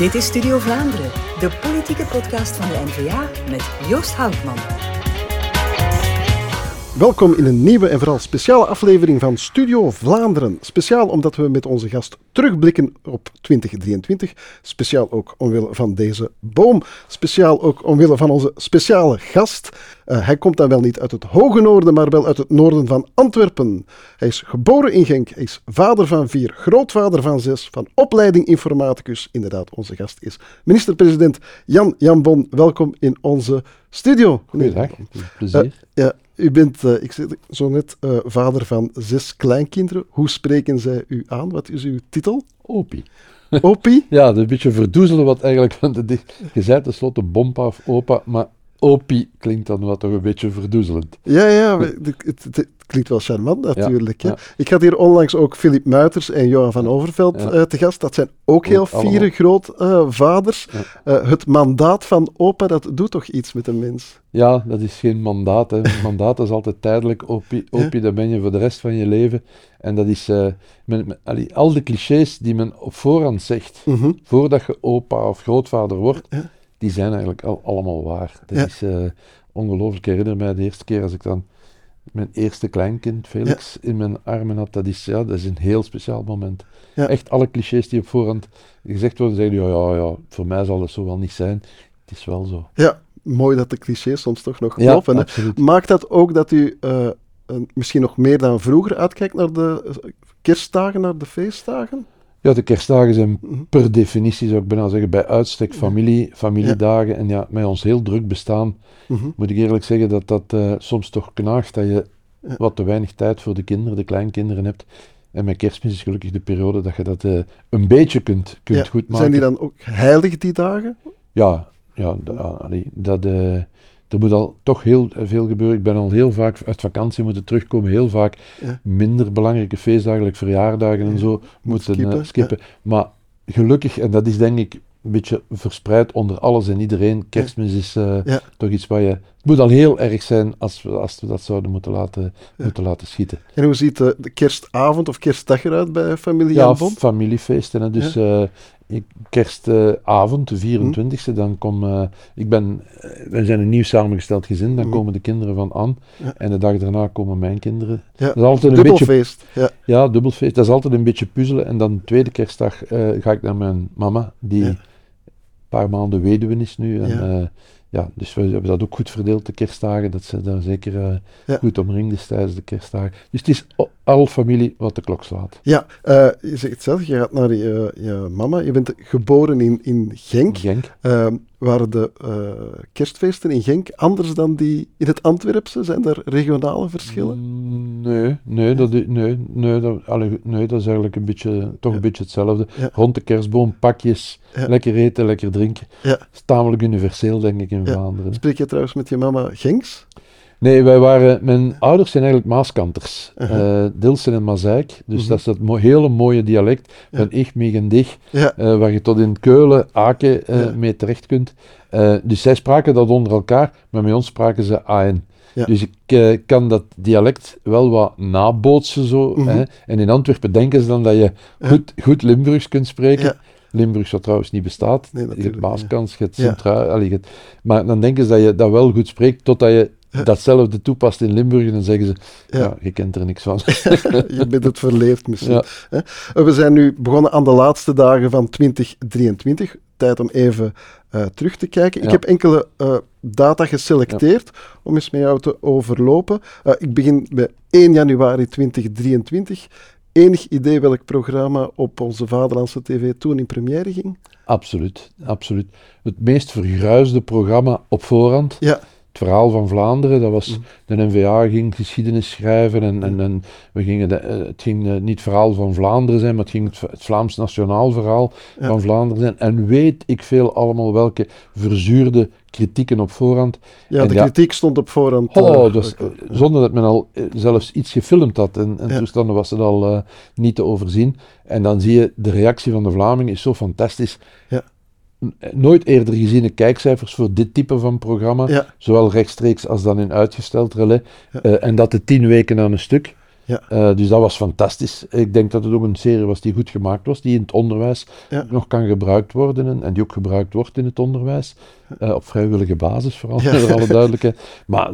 Dit is Studio Vlaanderen, de politieke podcast van de NVA met Joost Houtman. Welkom in een nieuwe en vooral speciale aflevering van Studio Vlaanderen. Speciaal omdat we met onze gast terugblikken op 2023. Speciaal ook omwille van deze boom. Speciaal ook omwille van onze speciale gast. Uh, hij komt dan wel niet uit het hoge noorden, maar wel uit het noorden van Antwerpen. Hij is geboren in Genk. Hij is vader van vier, grootvader van zes, van opleiding informaticus. Inderdaad, onze gast is minister-president Jan Jan Bon. Welkom in onze studio. Goedendag, plezier. Uh, ja, u bent, uh, ik zei zo net, uh, vader van zes kleinkinderen. Hoe spreken zij u aan? Wat is uw titel? Opie. Opie? ja, dat is een beetje verdoezelen wat eigenlijk. Je zei tenslotte bompa of opa, maar opie klinkt dan wat toch een beetje verdoezelend. Ja, ja, het, het, klinkt wel charmant natuurlijk. Ja, Ik had hier onlangs ook Filip Muiters en Johan van Overveld uh, te gast. Dat zijn ook heel vier grootvaders. Uh, het mandaat van opa, dat doet toch iets met een mens? Ja, dat is geen mandaat. Hè. mandaat is altijd tijdelijk. Opie, opie dat ben je voor de rest van je leven. En dat is uh, men, allee, al de clichés die men op voorhand zegt, mm -hmm. voordat je opa of grootvader wordt, die zijn eigenlijk al, allemaal waar. Dat is ongelooflijk. Ik herinner mij de eerste keer als ik dan mijn eerste kleinkind, Felix, in mijn armen had. Dat is, ja, dat is een heel speciaal moment. Echt alle clichés die op voorhand gezegd worden, zeggen ja, ja, ja, voor mij zal het zo wel niet zijn. Het is wel zo. Ja, mooi dat de clichés soms toch nog kloppen. Ja, Maakt dat ook dat u uh, misschien nog meer dan vroeger uitkijkt naar de kerstdagen, naar de feestdagen? Ja, de kerstdagen zijn mhm. per definitie, zou ik bijna zeggen, bij uitstek familie, familiedagen. En ja, met ons heel druk bestaan, mhm. moet ik eerlijk zeggen dat dat uh, soms toch knaagt dat je wat te weinig tijd voor de kinderen, de kleinkinderen hebt. En met kerstmis is gelukkig de periode dat je dat uh, een beetje kunt, kunt goed maken. Zijn die dan ook heilig, die dagen? Ja, ja dat... Uh, er moet al toch heel veel gebeuren. Ik ben al heel vaak uit vakantie moeten terugkomen, heel vaak minder belangrijke feestdagen, verjaardagen en zo, moeten skippen. Uh, skippen. Maar gelukkig, en dat is denk ik een beetje verspreid onder alles en iedereen, kerstmis is uh, toch iets waar je... Het moet al heel erg zijn als we, als we dat zouden moeten laten, moeten laten schieten. En hoe ziet de, de kerstavond of kerstdag eruit bij familie Ja, familiefeesten. Hè. Dus uh, kerstavond, de 24e, hm. dan kom uh, ik ben, uh, we zijn een nieuw samengesteld gezin, dan hm. komen de kinderen van Anne en de dag daarna komen mijn kinderen. Ja. Dat is altijd een dubbelfeest. Beetje, ja. ja, dubbelfeest. Dat is altijd een beetje puzzelen en dan de tweede kerstdag uh, ga ik naar mijn mama, die een paar maanden weduwe is nu en ja, dus we hebben dat ook goed verdeeld, de kerstdagen, dat ze daar zeker uh, goed omringd is tijdens de kerstdagen. Dus het is al familie wat de klok slaat. Ja, uh, je zegt zelf, je gaat naar je, je, mama, je bent geboren in, in Genk. Genk. Waren de kerstfeesten in Genk anders dan die in het Antwerpse? Zijn er regionale verschillen? Mm, nee, nee, dat, nee, nee, dat, alle, nee, dat is eigenlijk een beetje, toch een beetje hetzelfde. Rond de kerstboom, pakjes, lekker eten, lekker drinken. Ja. is tamelijk universeel, denk ik, in Vlaanderen. Spreek je trouwens met je mama Genks? Nee, wij waren, mijn ouders zijn eigenlijk Maaskanters. Uh -huh. Dilsen en Mazeik. Dus -huh. dat is dat mo hele mooie dialect van ja. ich, mig en dich. Ja. Uh, waar je tot in Keulen, Aken ja. mee terecht kunt. dus zij spraken dat onder elkaar, maar met ons spraken ze AN. Ja. Dus ik kan dat dialect wel wat nabootsen zo. -huh. Hè? En in Antwerpen denken ze dan dat je goed, goed Limburgs kunt spreken. Limburgs wat trouwens niet bestaat. Nee, je hebt Maaskans, je hebt Centraal. Maar dan denken ze dat je dat wel goed spreekt, totdat je datzelfde toepast in Limburg en dan zeggen ze, ja. ja je kent er niks van. je bent het verleefd misschien. Ja. We zijn nu begonnen aan de laatste dagen van 2023. Tijd om even uh, terug te kijken. Ja. Ik heb enkele uh, data geselecteerd om eens met jou te overlopen. Uh, ik begin bij 1 januari 2023. Enig idee welk programma op onze Vaderlandse TV toen in première ging? Absoluut, absoluut. Het meest vergruisde programma op voorhand. Ja het verhaal van Vlaanderen. Dat was, mm. de NVA ging geschiedenis schrijven en, en, en we gingen de, uh, het ging uh, niet het verhaal van Vlaanderen zijn, maar het ging het, het Vlaams nationaal verhaal ja. van Vlaanderen zijn. En weet ik veel allemaal welke verzuurde kritieken op voorhand. Ja, en de ja, kritiek stond op voorhand. Oh, dus, uh, zonder dat men al zelfs iets gefilmd had. En, en ja. toestanden was het al niet te overzien. En dan zie je, de reactie van de Vlamingen is zo fantastisch. Ja nooit eerder geziene kijkcijfers voor dit type van programma, ja. zowel rechtstreeks als dan in uitgesteld relais. Ja. Uh, en dat de tien weken aan een stuk. Ja. dus dat was fantastisch. Ik denk dat het ook een serie was die goed gemaakt was, die in het onderwijs nog kan gebruikt worden en, en, die ook gebruikt wordt in het onderwijs. Op vrijwillige basis, vooral, voor alle duidelijkheid. Maar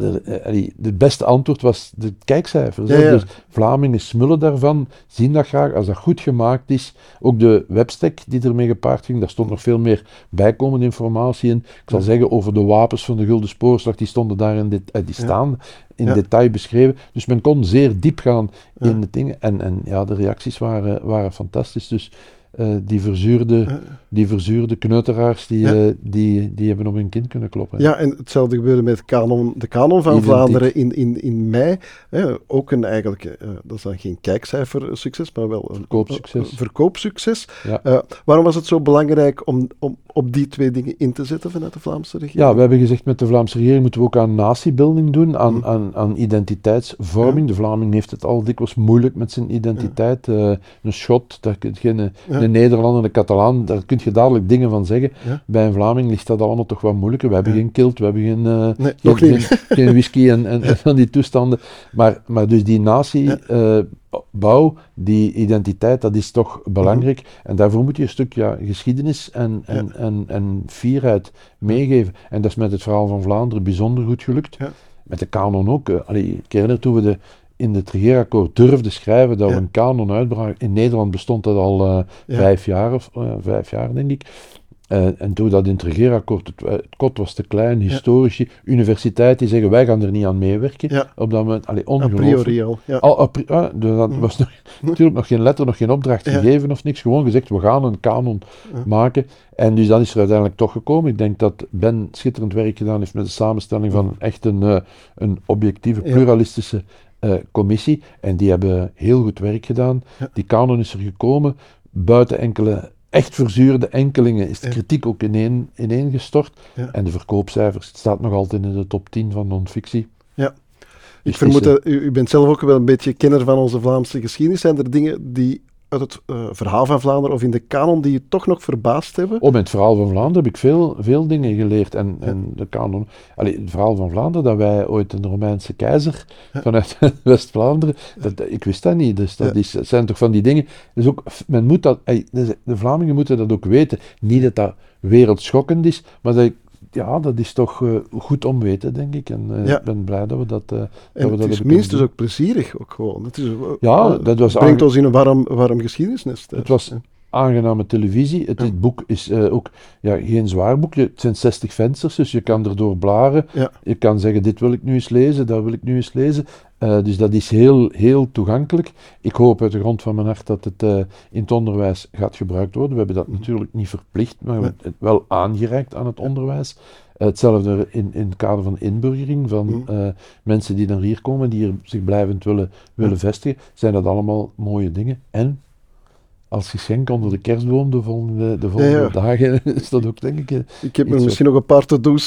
het beste antwoord was de kijkcijfers. Dus Vlamingen smullen daarvan, zien dat graag. Als dat goed gemaakt is, ook de webstack die ermee gepaard ging, daar stond nog veel meer bijkomende informatie in. Ik zal zeggen over de wapens van de Gulden Spoorslag, die stonden daar in dit, die staan in detail beschreven. Dus men kon zeer diep gaan in de dingen. En, en ja, de reacties waren, waren fantastisch. Dus uh, die, verzuurde, die verzuurde kneuteraars, die, uh, die, die hebben op hun kind kunnen kloppen. Ja, en hetzelfde gebeurde met kanon, de kanon van Vlaanderen in, in, in mei. Hè, ook een eigenlijk, uh, dat is dan geen kijkcijfersucces, maar wel een verkoopsucces. verkoopsucces. Ja. waarom was het zo belangrijk om, om op die twee dingen in te zetten vanuit de Vlaamse regering? Ja, we hebben gezegd met de Vlaamse regering moeten we ook aan natiebuilding doen, aan, mm. aan, aan identiteitsvorming. De Vlaming heeft het al dikwijls moeilijk met zijn identiteit. een schot, dat geen de Nederlander, de Catalaan, daar kun je dadelijk dingen van zeggen. Bij een Vlaming ligt dat allemaal toch wat moeilijker. We hebben geen kilt, we hebben geen, uh, geen, geen, whisky en, en, van die toestanden. Maar, maar dus die natiebouw, uh, die identiteit, dat is toch belangrijk. Mhm. En daarvoor moet je een stuk ja, geschiedenis en, en, en, en fierheid meegeven. En dat is met het verhaal van Vlaanderen bijzonder goed gelukt. Met de kanon ook. Uh, allee, ik herinner toen we de in het regeerakkoord durfde schrijven dat we een kanon uitbraken. In Nederland bestond dat al uh, vijf jaar, of uh, vijf jaar denk ik. Uh, en toen dat in het regeerakkoord, het, het kot was te klein, historici, universiteiten die zeggen wij gaan er niet aan meewerken. Ja. Op dat moment, allee, ongelooflijk. A priori al. Ja. Al, a pri ah, dus dat was nog, natuurlijk nog geen letter, nog geen opdracht gegeven of niks. Gewoon gezegd, we gaan een kanon maken. En dus dat is er uiteindelijk toch gekomen. Ik denk dat Ben schitterend werk gedaan heeft met de samenstelling van echt een, een objectieve, pluralistische uh, commissie. En die hebben heel goed werk gedaan. Die kanon is er gekomen. Buiten enkele echt verzuurde enkelingen is de kritiek ook ineen, ineengestort. Ja. En de verkoopcijfers staat nog altijd in de top 10 van non-fictie. Ja. Dus Ik vermoed dat u, u bent zelf ook wel een beetje kenner van onze Vlaamse geschiedenis. Zijn er dingen die uit het uh, verhaal van Vlaanderen of in de kanon die je toch nog verbaasd hebben? Oh, met het verhaal van Vlaanderen heb ik veel, veel dingen geleerd. En, ja. en de kanon, allee, het verhaal van Vlaanderen, dat wij ooit een Romeinse keizer ja. vanuit West-Vlaanderen, ik wist dat niet. Dus dat, is, zijn toch van die dingen. Dus ook, men moet dat, de Vlamingen moeten dat ook weten. Niet dat dat wereldschokkend is, maar dat ik ja, dat is toch uh, goed om weten, denk ik. En uh, ik ben blij dat we dat, uh, dat, we dat is minstens ook plezierig, ook gewoon. Het is, ja, dat was brengt ons in een warm, warm geschiedenisnest. Het was aangename televisie. Het, boek is ook ja, geen zwaar boek. Het zijn 60 vensters, dus je kan erdoor blaren. Ja. Je kan zeggen, dit wil ik nu eens lezen, dat wil ik nu eens lezen. Uh, dus dat is heel, heel toegankelijk. Ik hoop uit de grond van mijn hart dat het uh, in het onderwijs gaat gebruikt worden. We hebben dat natuurlijk niet verplicht, maar we hebben het wel aangereikt aan het onderwijs. Hetzelfde in, in het kader van inburgering, van mm. mensen die dan hier komen, die hier zich blijvend willen, willen vestigen, zijn dat allemaal mooie dingen. En als geschenk onder de kerstboom de volgende, de volgende ja, ja. dagen is dat ook, denk ik. Eh, ik heb misschien nog een paar te doen.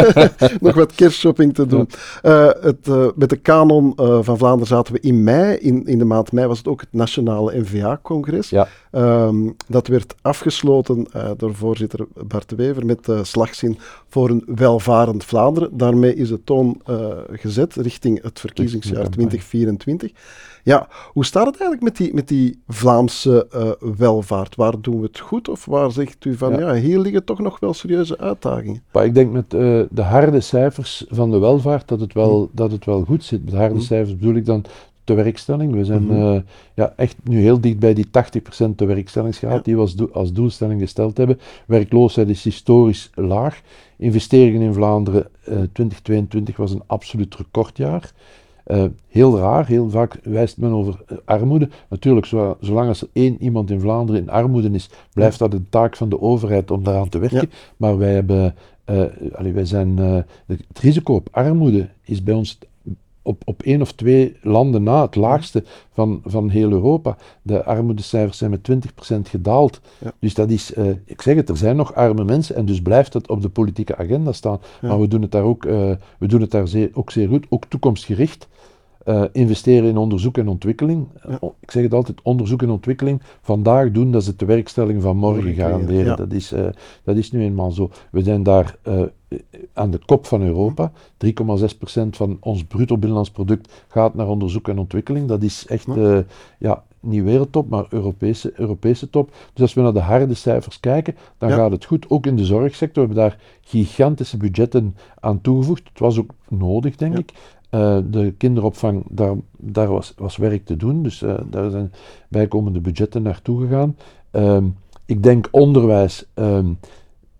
nog wat kerstshopping te doen. Ja. Uh, het, uh, met de kanon uh, van Vlaanderen zaten we in mei. In, in de maand mei was het ook het Nationale NVA-congres. Um, dat werd afgesloten door voorzitter Bart de Wever met de slagzin voor een welvarend Vlaanderen. Daarmee is de toon gezet richting het verkiezingsjaar 2024. Ja, hoe staat het eigenlijk met die, met die Vlaamse uh, welvaart? Waar doen we het goed of waar zegt u van, ja, ja hier liggen toch nog wel serieuze uitdagingen? Maar ik denk met uh, de harde cijfers van de welvaart dat het wel, mm. dat het wel goed zit. Met harde mm. cijfers bedoel ik dan de werkstelling. We zijn mm -hmm. uh, ja, echt nu heel dicht bij die 80% de werkstellingsgraad ja. die we als, do als, doelstelling gesteld hebben. Werkloosheid is historisch laag. Investeringen in Vlaanderen 2022 was een absoluut recordjaar. Uh, heel raar, heel vaak wijst men over uh, armoede. Natuurlijk, zo, zolang als er één iemand in Vlaanderen in armoede is, blijft dat een taak van de overheid om daaraan te werken. Ja. Maar wij hebben, uh, allee, wij zijn, het risico op armoede is bij ons op, op één of twee landen na het laagste van, van heel Europa. De armoedecijfers zijn met 20% gedaald. Ja. Dus dat is, uh, ik zeg het, er zijn nog arme mensen en dus blijft het op de politieke agenda staan. Ja. Maar we doen het daar ook, uh, we doen het daar zeer, ook zeer goed, ook toekomstgericht. Uh, investeren in onderzoek en ontwikkeling. Ik zeg het altijd, onderzoek en ontwikkeling vandaag doen, dat is de tewerkstelling van morgen garanderen. Dat, is, uh, dat is nu eenmaal zo. We zijn daar uh, aan de kop van Europa. 3,6% van ons bruto binnenlands product gaat naar onderzoek en ontwikkeling. Dat is echt ja, niet wereldtop, maar Europese, Europese top. Dus als we naar de harde cijfers kijken, dan gaat het goed. Ook in de zorgsector hebben we daar gigantische budgetten aan toegevoegd. Het was ook nodig, denk ik. Uh, de kinderopvang, daar, daar was, was werk te doen, dus uh, daar zijn bijkomende budgetten naartoe gegaan. Uh, ik denk onderwijs, ehm,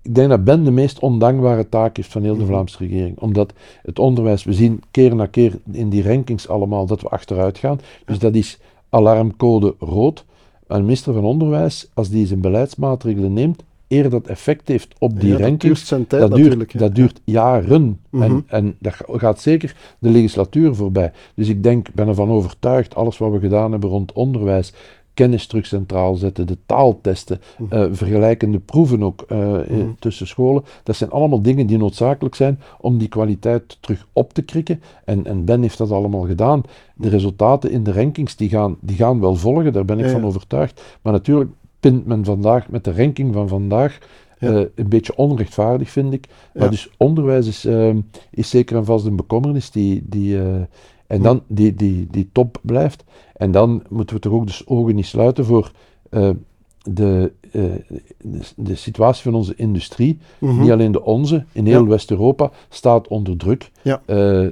ik denk dat Ben de meest ondankbare taak heeft van heel de mhm. Vlaamse regering. Omdat het onderwijs, we zien keer na keer in die rankings allemaal dat we achteruit gaan. Dus dat is alarmcode rood. Een minister van Onderwijs, als die zijn beleidsmaatregelen neemt, eer dat effect heeft op die ja, rankings, dat duurt, dat duurt, dat duurt jaren. en, mhm. en dat gaat zeker de legislatuur voorbij. Dus ik denk, ben ervan overtuigd, alles wat we gedaan hebben rond onderwijs, kennis terug centraal zetten, de taaltesten, uh, vergelijkende proeven ook uh, tussen scholen. Dat zijn allemaal dingen die noodzakelijk zijn om die kwaliteit terug op te krikken. En, en Ben heeft dat allemaal gedaan. De resultaten in de rankings die gaan, die gaan wel volgen, daar ben ik van overtuigd. Maar natuurlijk pint men vandaag met de ranking van vandaag een beetje onrechtvaardig, vind ik. Maar dus onderwijs is, is zeker en vast een bekommernis die, die, en dan die, die, die top blijft. En dan moeten we toch ook de ogen niet sluiten voor uh, de, de, de, situatie van onze industrie. Mhm. Niet alleen de onze, in heel West-Europa staat onder druk ja.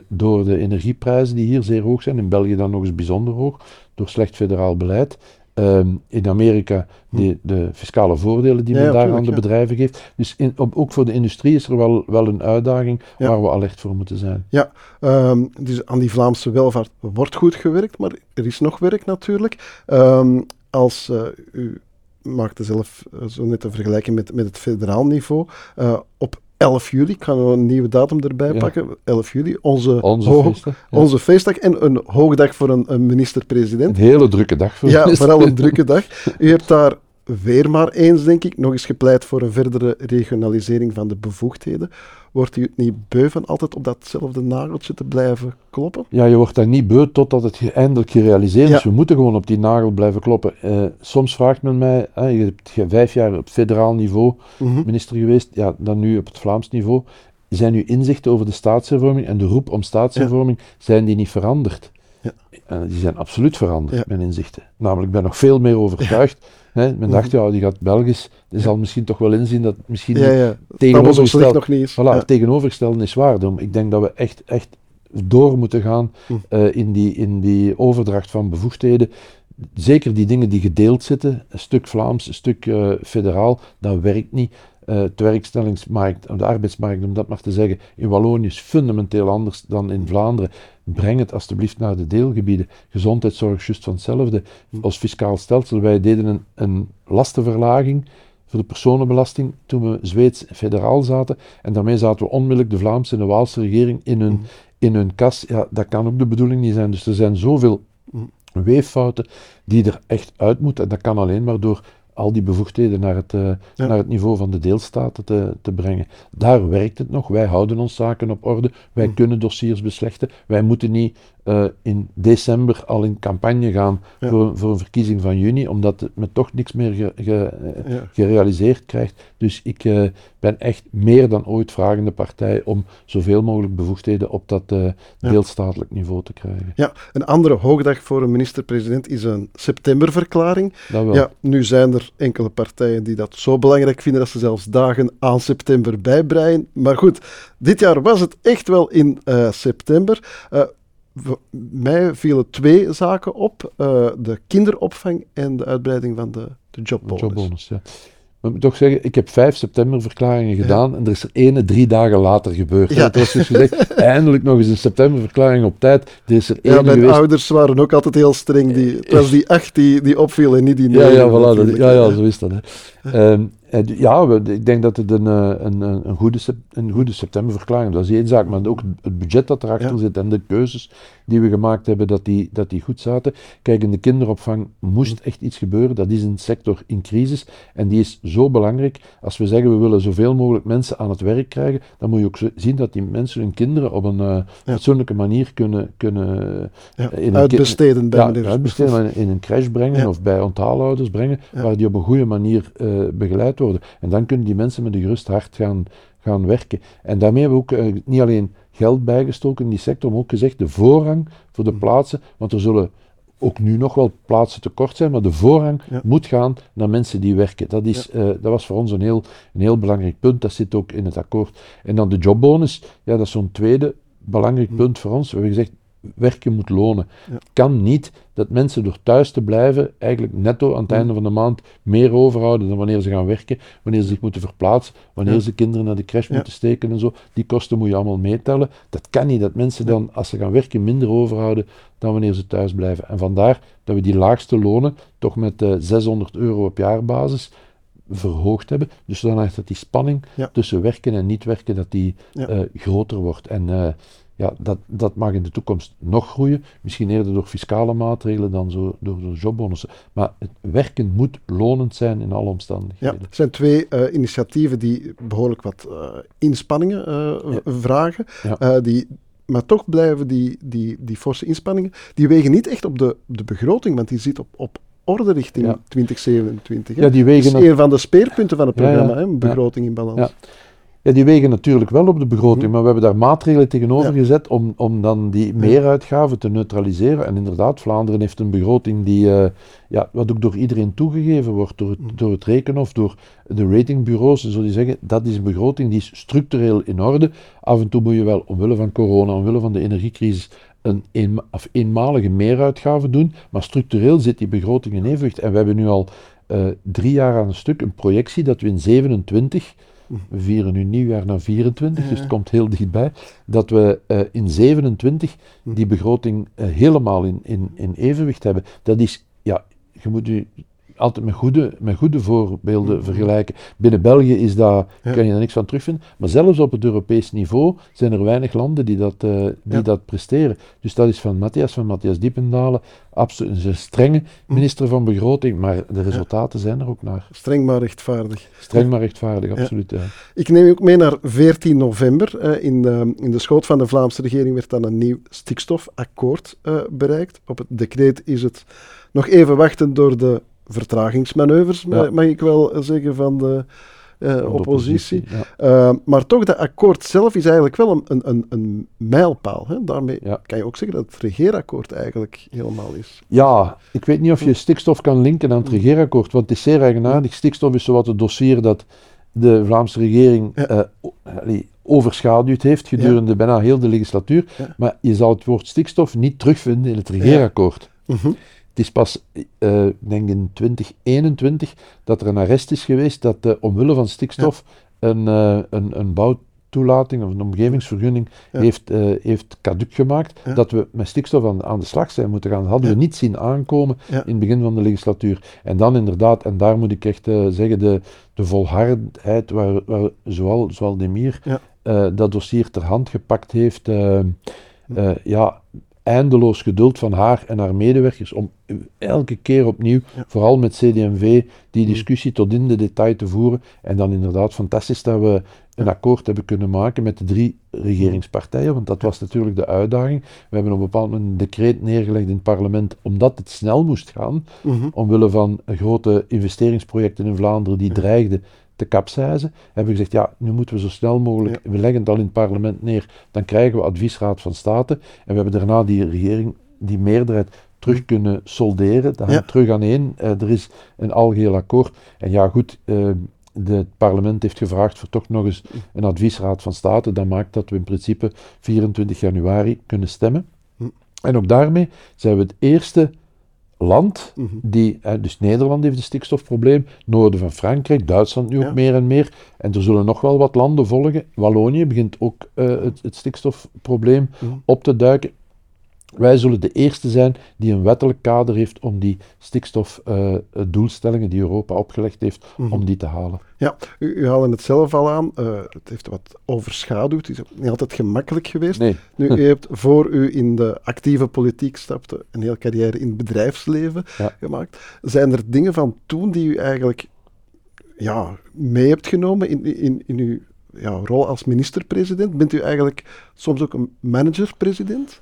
door de energieprijzen die hier zeer hoog zijn. In België dan nog eens bijzonder hoog, door slecht federaal beleid. Um, in Amerika de, de, fiscale voordelen die men daar aan de bedrijven geeft. Dus in, op, ook voor de industrie is er wel, wel een uitdaging waar we alert voor moeten zijn. Ja, um, dus aan die Vlaamse welvaart wordt goed gewerkt, maar er is nog werk natuurlijk. Um, als uh, u maakte zelf uh, zo net een vergelijking met, met het federaal niveau. Uh, op 11 juli, ik ga een nieuwe datum erbij pakken. 11 juli, onze, onze, feestdag, onze feestdag. En een hoogdag voor een, een minister-president. Een hele drukke dag voor Ja, vooral een drukke dag. U hebt daar weer maar eens, denk ik, nog eens gepleit voor een verdere regionalisering van de bevoegdheden. Wordt u het niet beu van altijd op datzelfde nageltje te blijven kloppen? Ja, je wordt daar niet beu totdat het eindelijk gerealiseerd is. We moeten gewoon op die nagel blijven kloppen. Uh, soms vraagt men mij, uh, je hebt vijf jaar op federaal niveau mhm. minister geweest, ja, dan nu op het Vlaams niveau. Zijn uw inzichten over de staatshervorming en de roep om staatshervorming, zijn die niet veranderd? Ja. Uh, die zijn absoluut veranderd, mijn inzichten. Namelijk, ik ben nog veel meer overtuigd Hè, men dacht, ja, die gaat Belgisch. Die zal misschien toch wel inzien dat misschien ja, ja. tegenovergesteld, nog niet Voilà, ja. tegenovergestelde is waar. Ik denk dat we echt, echt door moeten gaan hm. uh, in, die, in die overdracht van bevoegdheden. Zeker die dingen die gedeeld zitten, een stuk Vlaams, een stuk uh, federaal, dat werkt niet. Uh, de werkstellingsmarkt, de arbeidsmarkt, om dat maar te zeggen, in Wallonië is fundamenteel anders dan in Vlaanderen. Breng het alstublieft naar de deelgebieden. Gezondheidszorg, juist van hetzelfde. Als fiscaal stelsel, wij deden een, een lastenverlaging voor de personenbelasting toen we Zweeds federaal zaten. En daarmee zaten we onmiddellijk de Vlaamse en de Waalse regering in hun, in hun kas. Ja, dat kan ook de bedoeling niet zijn. Dus er zijn zoveel weeffouten die er echt uit moeten. En dat kan alleen maar door al die bevoegdheden naar het, uh, naar het niveau van de deelstaten te, te brengen. Daar werkt het nog. Wij houden ons zaken op orde. Wij hm. kunnen dossiers beslechten. Wij moeten niet uh, in december al in campagne gaan voor, voor een verkiezing van juni, omdat het me toch niks meer ge, ge, ja. gerealiseerd krijgt. Dus ik uh, ben echt meer dan ooit vragende partij om zoveel mogelijk bevoegdheden op dat uh, deelstatelijk niveau te krijgen. Ja, een andere hoogdag voor een minister-president is een septemberverklaring. Ja, nu zijn er enkele partijen die dat zo belangrijk vinden dat ze zelfs dagen aan september bijbreien. Maar goed, dit jaar was het echt wel in september mij vielen twee zaken op: uh, de kinderopvang en de uitbreiding van de, de jobbonus. jobbonus ja. Maar ik moet toch zeggen, ik heb 5 september verklaringen gedaan en er is er ene drie dagen later gebeurd. Ja. Het was dus gezegd, eindelijk nog eens een septemberverklaring op tijd. Er is er ja, mijn ouders waren ook altijd heel streng. Die, het was die acht die, die opviel en niet die negen. Ja, ja, voilà, dat, ja, ja, zo is dat. Hè. Um, ja, ik denk dat het een, een, een, goede, een goede septemberverklaring Dat is één zaak, maar ook het budget dat erachter zit en de keuzes die we gemaakt hebben, dat die, dat die goed zaten. Kijk, in de kinderopvang moest echt iets gebeuren. Dat is een sector in crisis en die is zo belangrijk. Als we zeggen we willen zoveel mogelijk mensen aan het werk krijgen, dan moet je ook zien dat die mensen hun kinderen op een uh, fatsoenlijke manier kunnen, kunnen ja, in uitbesteden, bij ja, uitbesteden in een crash brengen of bij ontaalouders brengen, waar die op een goede manier uh, begeleid worden. En dan kunnen die mensen met een gerust hart gaan, gaan werken. En daarmee hebben we ook uh, niet alleen geld bijgestoken in die sector, maar ook gezegd de voorrang voor de mm. plaatsen, want er zullen ook nu nog wel plaatsen tekort zijn, maar de voorrang moet gaan naar mensen die werken. Dat, is, uh, dat was voor ons een heel, een heel belangrijk punt, dat zit ook in het akkoord. En dan de jobbonus, ja, dat is zo'n tweede belangrijk mm. punt voor ons. We hebben gezegd, werken moet lonen. Het kan niet dat mensen door thuis te blijven eigenlijk netto aan het einde van de maand meer overhouden dan wanneer ze gaan werken, wanneer ze zich moeten verplaatsen, wanneer ze kinderen naar de crash moeten steken en zo. Die kosten moet je allemaal meetellen. Dat kan niet dat mensen dan, als ze gaan werken, minder overhouden dan wanneer ze thuis blijven. En vandaar dat we die laagste lonen toch met uh, eh, 600 euro op jaarbasis verhoogd hebben. Dus dan dat die spanning tussen werken en niet werken, dat die uh, groter wordt. En uh, ja, dat, dat mag in de toekomst nog groeien. Misschien eerder door fiscale maatregelen dan zo, door, door jobbonussen. Maar het werken moet lonend zijn in alle omstandigheden. Ja, er zijn twee uh, initiatieven die behoorlijk wat uh, inspanningen uh, ja. vragen. Ja. die, maar toch blijven die, die, die forse inspanningen, die wegen niet echt op de, de begroting, want die zit op, op orde richting ja. 2027. Hè? Ja, die wegen dat is een van de speerpunten van het programma, hè, begroting in balans. Ja, die wegen natuurlijk wel op de begroting, mhm. maar we hebben daar maatregelen tegenover gezet om, om dan die meeruitgaven te neutraliseren. En inderdaad, Vlaanderen heeft een begroting die, uh, ja, wat ook door iedereen toegegeven wordt, door het, mhm. door het Rekenhof, door de ratingbureaus, en zo die zeggen, dat is een begroting die is structureel in orde. Af en toe moet je wel, omwille van corona, omwille van de energiecrisis, een een, of eenmalige meeruitgave doen, maar structureel zit die begroting in evenwicht. En we hebben nu al uh, drie jaar aan een stuk een projectie dat we in 27 we vieren nu nieuwjaar naar 24, dus het komt heel dichtbij, dat we uh, in 27 hm. die begroting uh, helemaal in, in, in evenwicht hebben. Dat is, ja, je moet u altijd met goede, met goede voorbeelden mm-hmm. vergelijken. Binnen België is dat, kan je daar niks van terugvinden. Maar zelfs op het Europees niveau zijn er weinig landen die dat, uh, die dat presteren. Dus dat is van Matthias, van Matthias Diependalen. Absoluut een strenge mm. minister van Begroting, maar de resultaten zijn er ook naar. Streng maar rechtvaardig. Streng maar rechtvaardig, absoluut. Ja. Ik neem u ook mee naar 14 november. Uh, in, de, in de schoot van de Vlaamse regering werd dan een nieuw stikstofakkoord uh, bereikt. Op het decreet is het nog even wachten door de vertragingsmanoeuvres, mag ik wel zeggen, van de, uh, oppositie. uh, maar toch, dat akkoord zelf is eigenlijk wel een, een, een mijlpaal. Hè? Daarmee kan je ook zeggen dat het regeerakkoord eigenlijk helemaal is. Ja, ik weet niet of je stikstof kan linken aan het regeerakkoord, want het is zeer eigenaardig. Stikstof is zowat het dossier dat de Vlaamse regering uh, overschaduwd heeft gedurende bijna heel de legislatuur. Maar je zal het woord stikstof niet terugvinden in het regeerakkoord. Mm het is pas, uh, denk in 2021, dat er een arrest is geweest dat uh, omwille van stikstof een, uh, een, een bouwtoelating of een omgevingsvergunning heeft, heeft caduc gemaakt. Dat we met stikstof aan, aan de slag zijn moeten gaan. Dat hadden we niet zien aankomen in het begin van de legislatuur. En dan inderdaad, en daar moet ik echt zeggen, de, de volhardheid waar, waar zowel, zowel Demir dat dossier ter hand gepakt heeft. ja, eindeloos geduld van haar en haar medewerkers om elke keer opnieuw, vooral met CD&V, die discussie tot in de detail te voeren. En dan inderdaad fantastisch dat we een akkoord hebben kunnen maken met de drie regeringspartijen, want dat was natuurlijk de uitdaging. We hebben op een bepaald moment een decreet neergelegd in het parlement omdat het snel moest gaan, mm omwille van grote investeringsprojecten in Vlaanderen die dreigden te capseizen, hebben we gezegd, ja, nu moeten we zo snel mogelijk, we leggen het al in het parlement neer, dan krijgen we adviesraad van State en we hebben daarna die regering, die meerderheid terug kunnen solderen, dan ja. terug aan één, uh, er is een algeheel akkoord. En ja, goed, uh, het parlement heeft gevraagd voor toch nog eens een adviesraad van State, dat maakt dat we in principe 24 januari kunnen stemmen. Hm. En ook daarmee zijn we het eerste land, mhm. die, dus Nederland heeft een stikstofprobleem, noorden van Frankrijk, Duitsland nu ook meer en meer. En er zullen nog wel wat landen volgen. Wallonië begint ook uh, het, het, stikstofprobleem mhm. op te duiken. Wij zullen de eerste zijn die een wettelijk kader heeft om die stikstofdoelstellingen die Europa opgelegd heeft, Mhm. om die te halen. Ja, u, u haalde het zelf al aan. eh, het heeft wat overschaduwd. Het is niet altijd gemakkelijk geweest. Nee, Nu, u hebt voor u in de actieve politiek stapte een hele carrière in het bedrijfsleven Ja. gemaakt. Zijn er dingen van toen die u eigenlijk ja, mee hebt genomen in, in, in uw ja, rol als minister-president? Bent u eigenlijk soms ook een manager-president?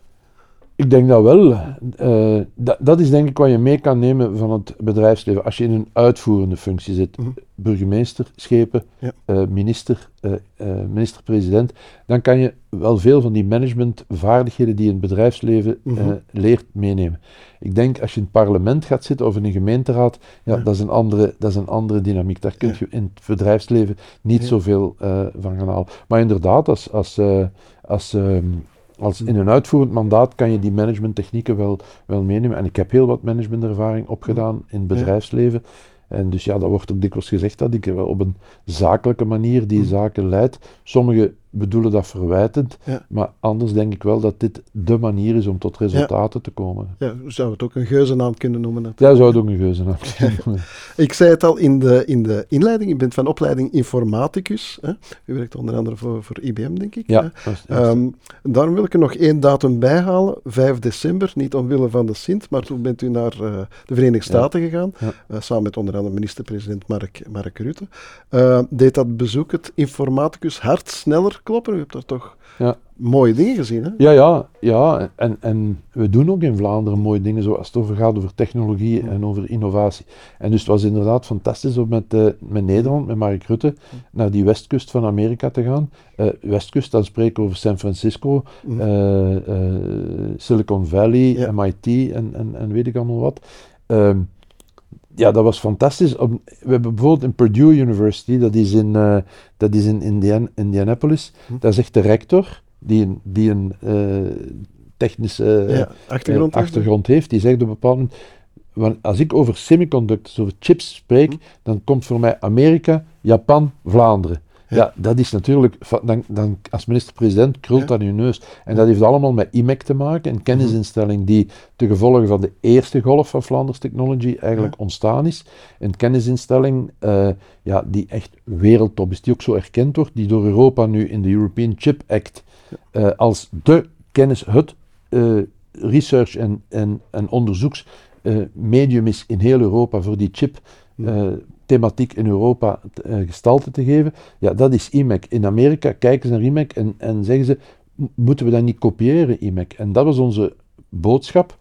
Ik denk dat wel. Eh, dat, dat is denk ik wat je mee kan nemen van het bedrijfsleven. Als je in een uitvoerende functie zit, Mhm. burgemeester, schepen, Ja. eh, minister, eh, minister-president, dan kan je wel veel van die managementvaardigheden die je in het bedrijfsleven Mhm. leert meenemen. Ik denk als je in het parlement gaat zitten of in een gemeenteraad, ja, Ja. Dat, is een andere, dat is een andere dynamiek. Daar kun je in het bedrijfsleven niet zoveel van gaan halen. Maar inderdaad, als, als, als, ehm, als in een uitvoerend mandaat kan je die managementtechnieken wel, wel meenemen. En ik heb heel wat managementervaring opgedaan in het bedrijfsleven. En dus ja, dat wordt ook dikwijls gezegd dat ik op een zakelijke manier die Mhm. zaken leid. Sommigen bedoelen dat verwijtend, Ja. maar anders denk ik wel dat dit de manier is om tot resultaten te komen. Ja, u zou het ook een geuzennaam kunnen noemen. Jij zou het ook een geuze hebben. Ik zei het al in de, in de inleiding, u bent van opleiding informaticus. Hè? U werkt onder andere voor, voor IBM, denk ik. Ja, Ehm, daarom wil ik er nog één datum bij halen, 5 december, niet omwille van de Sint, maar toen bent u naar eh, de Verenigde Ja. Staten gegaan, Ja. eh, samen met onder andere minister-president Mark, Mark Rutte. Eh, deed dat bezoek het informaticus hart sneller kloppen? U hebt daar toch Ja. mooie dingen gezien, hè? Ja, ja, ja. En, en we doen ook in Vlaanderen mooie dingen, zoals het over gaat over technologie en over innovatie. En dus het was inderdaad fantastisch om met, eh, met Nederland, met Mark Rutte, naar die westkust van Amerika te gaan. Eh, westkust, dan spreken we over San Francisco, eh, Silicon Valley, Ja. MIT en, en, en weet ik allemaal wat. Ehm, ja, dat was fantastisch. We hebben bijvoorbeeld in Purdue University, dat is in, eh, dat is in Indian, Indianapolis, Hm. daar zegt de rector, die een, die een eh, technische eh, ja, achtergrond. achtergrond heeft, die zegt op een bepaald moment, want als ik over semiconductors, over chips spreek, Hm. dan komt voor mij Amerika, Japan, Vlaanderen. Ja. Ja, dat is natuurlijk, dan, dan als minister-president krult Ja. dat in je neus. En dat heeft allemaal met IMEC te maken, een kennisinstelling die ten gevolge van de eerste golf van Flanders Technology eigenlijk Ja. ontstaan is. Een kennisinstelling eh, ja, die echt wereldtop is, die ook zo erkend wordt, die door Europa nu in de European Chip Act eh, als de kennis, het eh, research- en, en, en onderzoeksmedium is in heel Europa voor die chip thematiek in Europa eh, gestalte te geven. Ja, dat is IMEC. In Amerika kijken ze naar IMEC en, en zeggen ze, "M- moeten we dat niet kopiëren, IMEC? En dat was onze boodschap,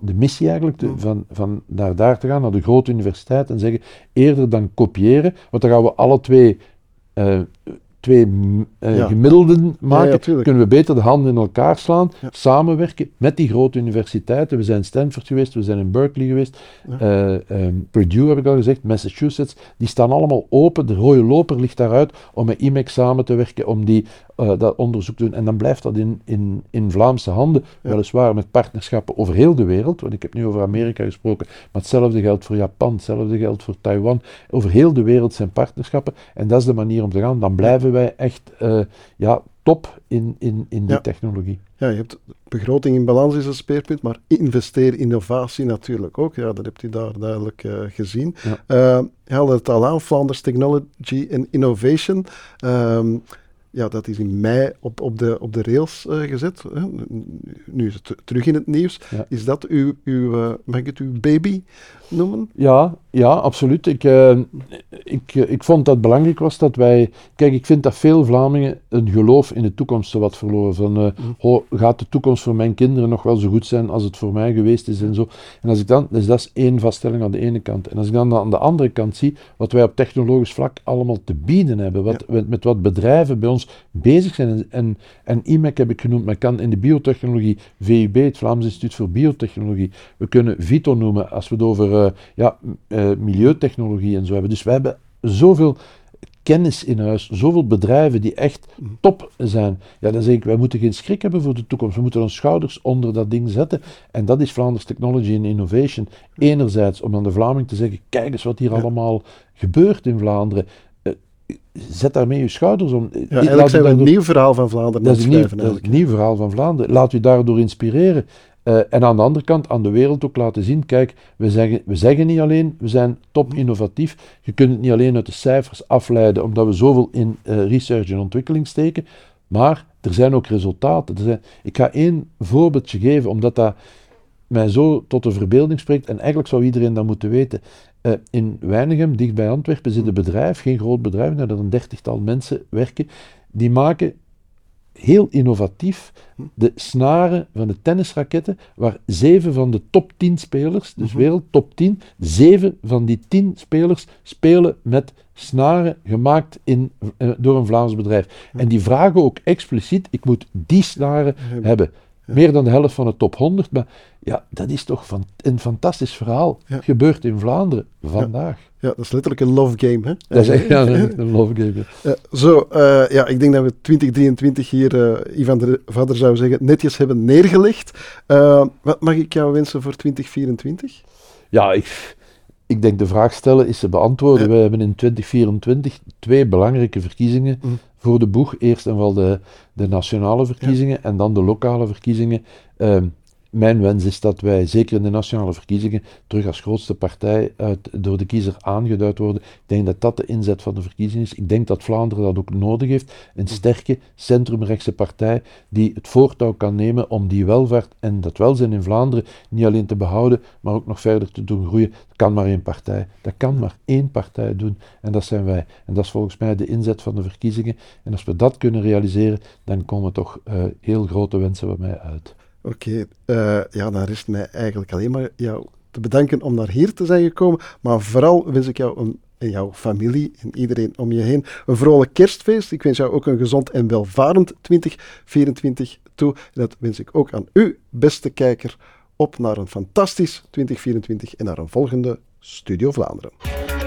de missie eigenlijk, de- van, van naar daar te gaan, naar de grote universiteit en zeggen, eerder dan kopiëren, want dan gaan we alle twee... eh, twee eh, Ja. gemiddelden maken, ja, kunnen we beter de handen in elkaar slaan, samenwerken met die grote universiteiten. We zijn in Stanford geweest, we zijn in Berkeley geweest, eh, ehm, Purdue heb ik al gezegd, Massachusetts, die staan allemaal open. De rode loper ligt daaruit om met IMEC samen te werken, om die, eh, dat onderzoek doen. En dan blijft dat in, in, in Vlaamse handen, Ja. weliswaar met partnerschappen over heel de wereld, want ik heb nu over Amerika gesproken, maar hetzelfde geldt voor Japan, hetzelfde geldt voor Taiwan. Over heel de wereld zijn partnerschappen en dat is de manier om te gaan. Dan blijven wij echt eh, ja, top in, in, in die Ja. technologie. Ja, je hebt begroting in balans is een speerpunt, maar investeer innovatie natuurlijk ook. Ja, dat hebt u daar duidelijk eh, gezien. Ja. Je haalde het al aan, Flanders Technology and Innovation. Ehm, ja, dat is in mei op, op, de, op de rails eh, gezet. Hè. Nu is het terug in het nieuws. Ja. Is dat uw, uw eh, mag ik het uw baby noemen? Ja, ja, absoluut. Ik, eh, ik, ik vond dat belangrijk was dat wij... Kijk, ik vind dat veel Vlamingen een geloof in de toekomst zo wat verloren. Van, eh, oh, gaat de toekomst voor mijn kinderen nog wel zo goed zijn als het voor mij geweest is en zo. En als ik dan... Dus dat is één vaststelling aan de ene kant. En als ik dan aan de andere kant zie wat wij op technologisch vlak allemaal te bieden hebben, wat, met, met wat bedrijven bij ons bezig zijn. En, en, en IMEC heb ik genoemd, maar kan in de biotechnologie VUB, het Vlaams Instituut voor Biotechnologie, we kunnen VITO noemen als we het over eh, ja, eh, milieutechnologie en zo hebben. Dus wij hebben zoveel kennis in huis, zoveel bedrijven die echt top zijn. Ja, dan zeg ik, wij moeten geen schrik hebben voor de toekomst. We moeten onze schouders onder dat ding zetten. En dat is Vlaanders Technology and Innovation. Enerzijds om aan de Vlaming te zeggen, kijk eens wat hier allemaal gebeurt in Vlaanderen. Eh, Zet daarmee je schouders om. Ja, eigenlijk zijn we een nieuw verhaal van Vlaanderen aan dat is, een nieuw, dat is een nieuw verhaal van Vlaanderen. Laat u daardoor inspireren. Uh, en aan de andere kant aan de wereld ook laten zien, kijk, we zeggen, we zeggen niet alleen, we zijn top innovatief. Je kunt het niet alleen uit de cijfers afleiden, omdat we zoveel in uh, research en ontwikkeling steken, maar er zijn ook resultaten. Er zijn, ik ga één voorbeeldje geven, omdat dat mij zo tot de verbeelding spreekt, en eigenlijk zou iedereen dat moeten weten. Uh, in Weinigem, dicht bij Antwerpen, zit een bedrijf, geen groot bedrijf, daar een dertigtal mensen werken, die maken heel innovatief de snaren van de tennisraketten, waar zeven van de top 10 spelers, dus mhm. wereld top 10, zeven van die tien spelers spelen met snaren gemaakt in, uh, door een Vlaams bedrijf. En die vragen ook expliciet, ik moet die snaren hebben. Meer dan de helft van de top 100. Maar ja, dat is toch van, een fantastisch verhaal. Gebeurt in Vlaanderen vandaag. Ja, dat is letterlijk een love game. Hè? Dat is echt ja, een love game. Ja. zo, uh, ja, ik denk dat we 2023 hier, uh, Ivan de Vader zou zeggen, netjes hebben neergelegd. Uh, wat mag ik jou wensen voor 2024? Ja, ik, ik denk de vraag stellen is te beantwoorden. We hebben in 2024 twee belangrijke verkiezingen mm. Voor de boeg. Eerst en vooral de, de nationale verkiezingen en dan de lokale verkiezingen. Ehm, mijn wens is dat wij, zeker in de nationale verkiezingen, terug als grootste partij uit, door de kiezer aangeduid worden. Ik denk dat dat de inzet van de verkiezingen is. Ik denk dat Vlaanderen dat ook nodig heeft. Een sterke centrumrechtse partij die het voortouw kan nemen om die welvaart en dat welzijn in Vlaanderen niet alleen te behouden, maar ook nog verder te doen groeien. Dat kan maar één partij. Dat kan maar één partij doen. En dat zijn wij. En dat is volgens mij de inzet van de verkiezingen. En als we dat kunnen realiseren, dan komen toch uh, heel grote wensen bij mij uit. Oké, uh, ja, dan rest mij eigenlijk alleen maar jou te bedanken om naar hier te zijn gekomen. Maar vooral wens ik jou en jouw familie en iedereen om je heen een vrolijk kerstfeest. Ik wens jou ook een gezond en welvarend 2024 toe. En dat wens ik ook aan u, beste kijker, op naar een fantastisch 2024 en naar een volgende Studio Vlaanderen.